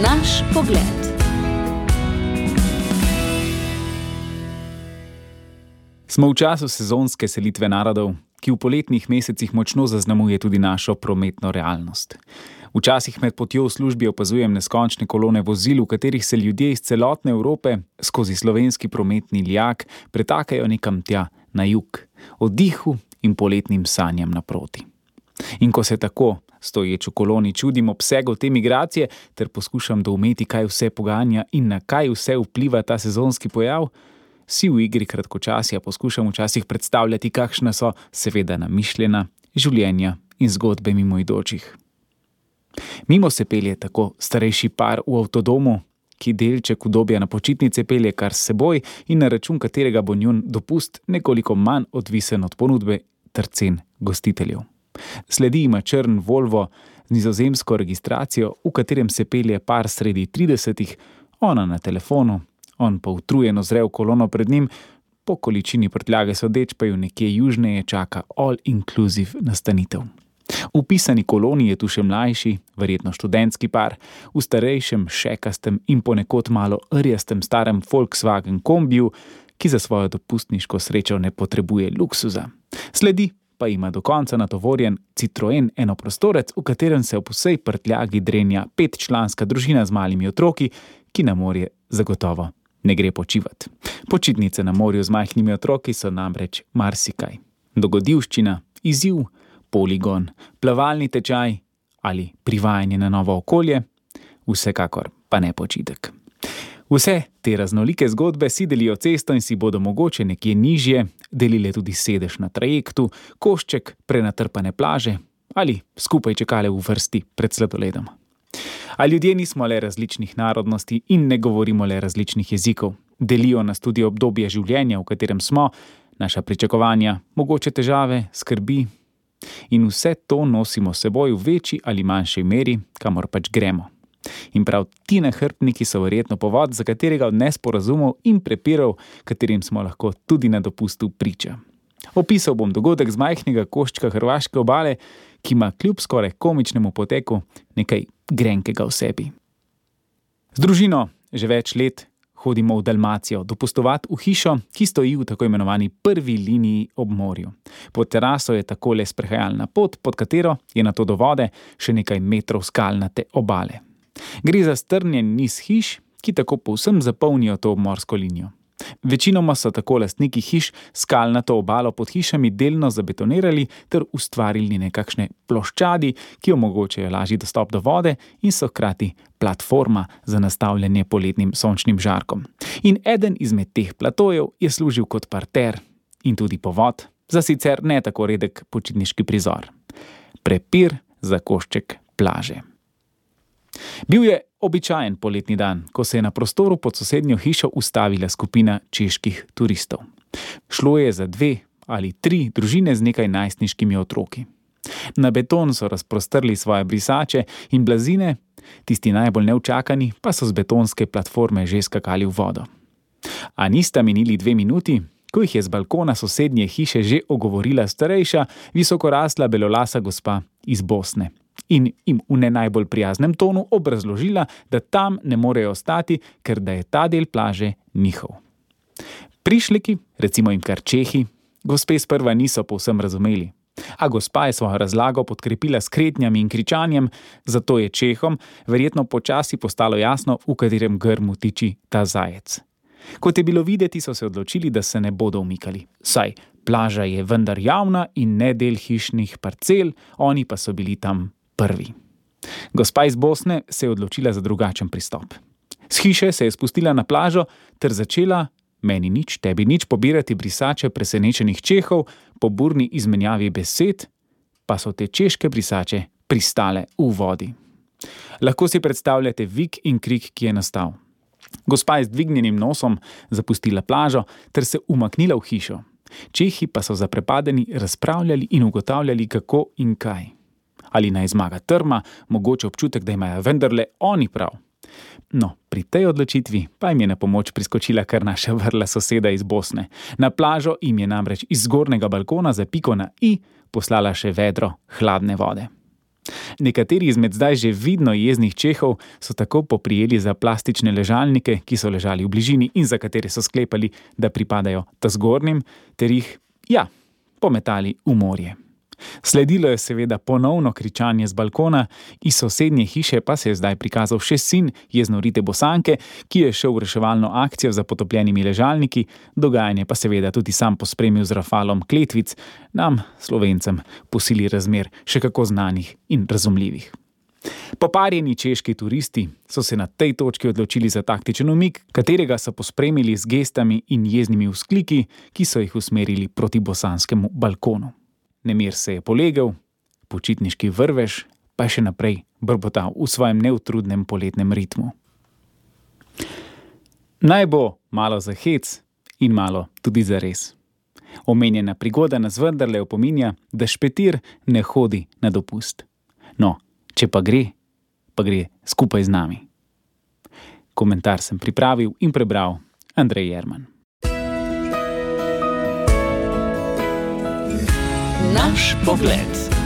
Naš pogled. Smo v času sezonske selitve narodov, ki v poletnih mesecih močno zaznamuje tudi našo prometno realnost. Včasih med potjo v službi opazujem neskončne kolone vozil, v katerih se ljudje iz celotne Evrope skozi slovenski prometni lijak pretakajo nekam tja na jug, oddihu in poletnim sanjam naproti. In ko se tako, stoječ v koloni, čudim obsegu te migracije ter poskušam doumeti, kaj vse poganja in na kaj vse vpliva ta sezonski pojav, si v igri kratkočasja poskušam včasih predstavljati, kakšna so, seveda, namišljena življenja in zgodbe mimoidočih. Mimo se pelje tako starejši par v avtodomu, ki delček udobja na počitnice pelje kar s seboj in na račun katerega bo njun dopust nekoliko manj odvisen od ponudbe ter cen gostiteljev. Sledi ima črn Volvo z nizozemsko registracijo, v katerem se pelje par sredi 30-ih, ona na telefonu, on pa utrujeno zrev kolono pred njim, po količini prtljage sodeč pa ju nekje južneje čaka all-inclusive nastanitev. V pisani koloni je tu še mlajši, verjetno študentski par, v starejšem, šekastem in ponekod malo rjastem starem Volkswagen kombiju, ki za svojo dopustniško srečo ne potrebuje luksuza. Sledi pa ima do konca natovorjen Citroen enoprostorec, v katerem se ob vsej prtljagi drenja petčlanska družina z malimi otroki, ki na morje zagotovo ne gre počivati. Počitnice na morju z majhnimi otroki so namreč marsikaj. Dogodivščina, izziv, poligon, plavalni tečaj ali privajanje na novo okolje, vsekakor pa ne počitek. Vse te raznolike zgodbe si delijo cesto in si bodo mogoče nekje nižje delile tudi sedež na trajektu, košček prenatrpane plaže ali skupaj čakale v vrsti pred sladoledom. A ljudje nismo le različnih narodnosti in ne govorimo le različnih jezikov. Delijo nas tudi obdobje življenja, v katerem smo, naša pričakovanja, mogoče težave, skrbi. In vse to nosimo seboj v večji ali manjši meri, kamor pač gremo. In prav ti nahrbniki so verjetno povod za katerega od nesporazumov in prepirov, katerim smo lahko tudi na dopustu priča. Opisal bom dogodek z majhnega koščka Hrvaške obale, ki ima kljub skoraj komičnemu poteku nekaj grenkega v sebi. Z družino že več let hodimo v Dalmacijo, dopustovati v hišo, ki stoji v tako imenovani prvi liniji ob morju. Pod teraso je tako le sprehajalna pot, pod katero je na to do vode še nekaj metrov skalnate obale. Gre za strnjen niz hiš, ki tako povsem zapolnijo to obmorsko linijo. Večinoma so tako lastniki hiš skalnato obalo pod hišami delno zabetonirali ter ustvarili nekakšne ploščadi, ki omogočajo lažji dostop do vode in so hkrati platforma za nastavljanje poletnim sončnim žarkom. In eden izmed teh platojev je služil kot parter in tudi povod za sicer ne tako redek počitniški prizor. Prepir za košček plaže. Bil je običajen poletni dan, ko se je na prostoru pod sosednjo hišo ustavila skupina čeških turistov. Šlo je za dve ali tri družine z nekaj najstniškimi otroki. Na beton so razprostrli svoje brisače in blazine, tisti najbolj neučakani pa so z betonske platforme že skakali v vodo. A nista minili dve minuti, ko jih je z balkona sosednje hiše že ogovorila starejša, visokorasla belolasa gospa iz Bosne in jim v ne najbolj prijaznem tonu obrazložila, da tam ne morejo ostati, ker da je ta del plaže njihov. Prišleki, recimo jim kar Čehi, gospe sprva niso povsem razumeli. A gospa je svojo razlago podkrepila s kretnjami in kričanjem, zato je Čehom verjetno počasi postalo jasno, v katerem grmu tiči ta zajec. Kot je bilo videti, so se odločili, da se ne bodo umikali. Saj plaža je vendar javna in ne del hišnih parcel, oni pa so bili tam prvi. Gospa iz Bosne se je odločila za drugačen pristop. Z hiše se je spustila na plažo ter začela, meni nič, tebi nič, pobirati brisače presenečenih čehov, po burni izmenjavi besed, pa so te češke brisače pristale v vodi. Lahko si predstavljate vik in krik, ki je nastal. Gospa je z dvignjenim nosom zapustila plažo ter se umaknila v hišo. Čehi pa so zaprepadeni razpravljali in ugotavljali, kako in kaj ali naj zmaga trma, mogoče občutek, da imajo vendarle oni prav. No, pri tej odločitvi pa jim je na pomoč priskočila kar naša vrla soseda iz Bosne. Na plažo jim je namreč iz zgornjega balkona za piko na i poslala še vedro hladne vode. Nekateri izmed zdaj že vidno jeznih čehov so tako poprijeli za plastične ležalnike, ki so ležali v bližini in za katere so sklepali, da pripadajo ta zgornjim, ter jih, ja, pometali v morje. Sledilo je seveda ponovno kričanje z balkona, iz sosednje hiše pa se je zdaj prikazal še sin jeznorite Bosanke, ki je šel v reševalno akcijo za potopljenimi ležalniki, dogajanje pa seveda tudi sam pospremil z rafalom kletvic, nam, slovencem, posili razmer še kako znanih in razumljivih. Poparjeni češki turisti so se na tej točki odločili za taktičen umik, katerega so pospremili z gestami in jeznimi vzkliki, ki so jih usmerili proti bosanskemu balkonu. Nemir se je polegel, počitniški vrvež pa je še naprej brbotal v svojem neutrudnem poletnem ritmu. Naj bo malo za hec in malo tudi za res. Omenjena prigoda nas vendarle opominja, da špetir ne hodi na dopust. No, če pa gre, pa gre skupaj z nami. Komentar sem pripravil in prebral Andrej Jerman. Naš pogled.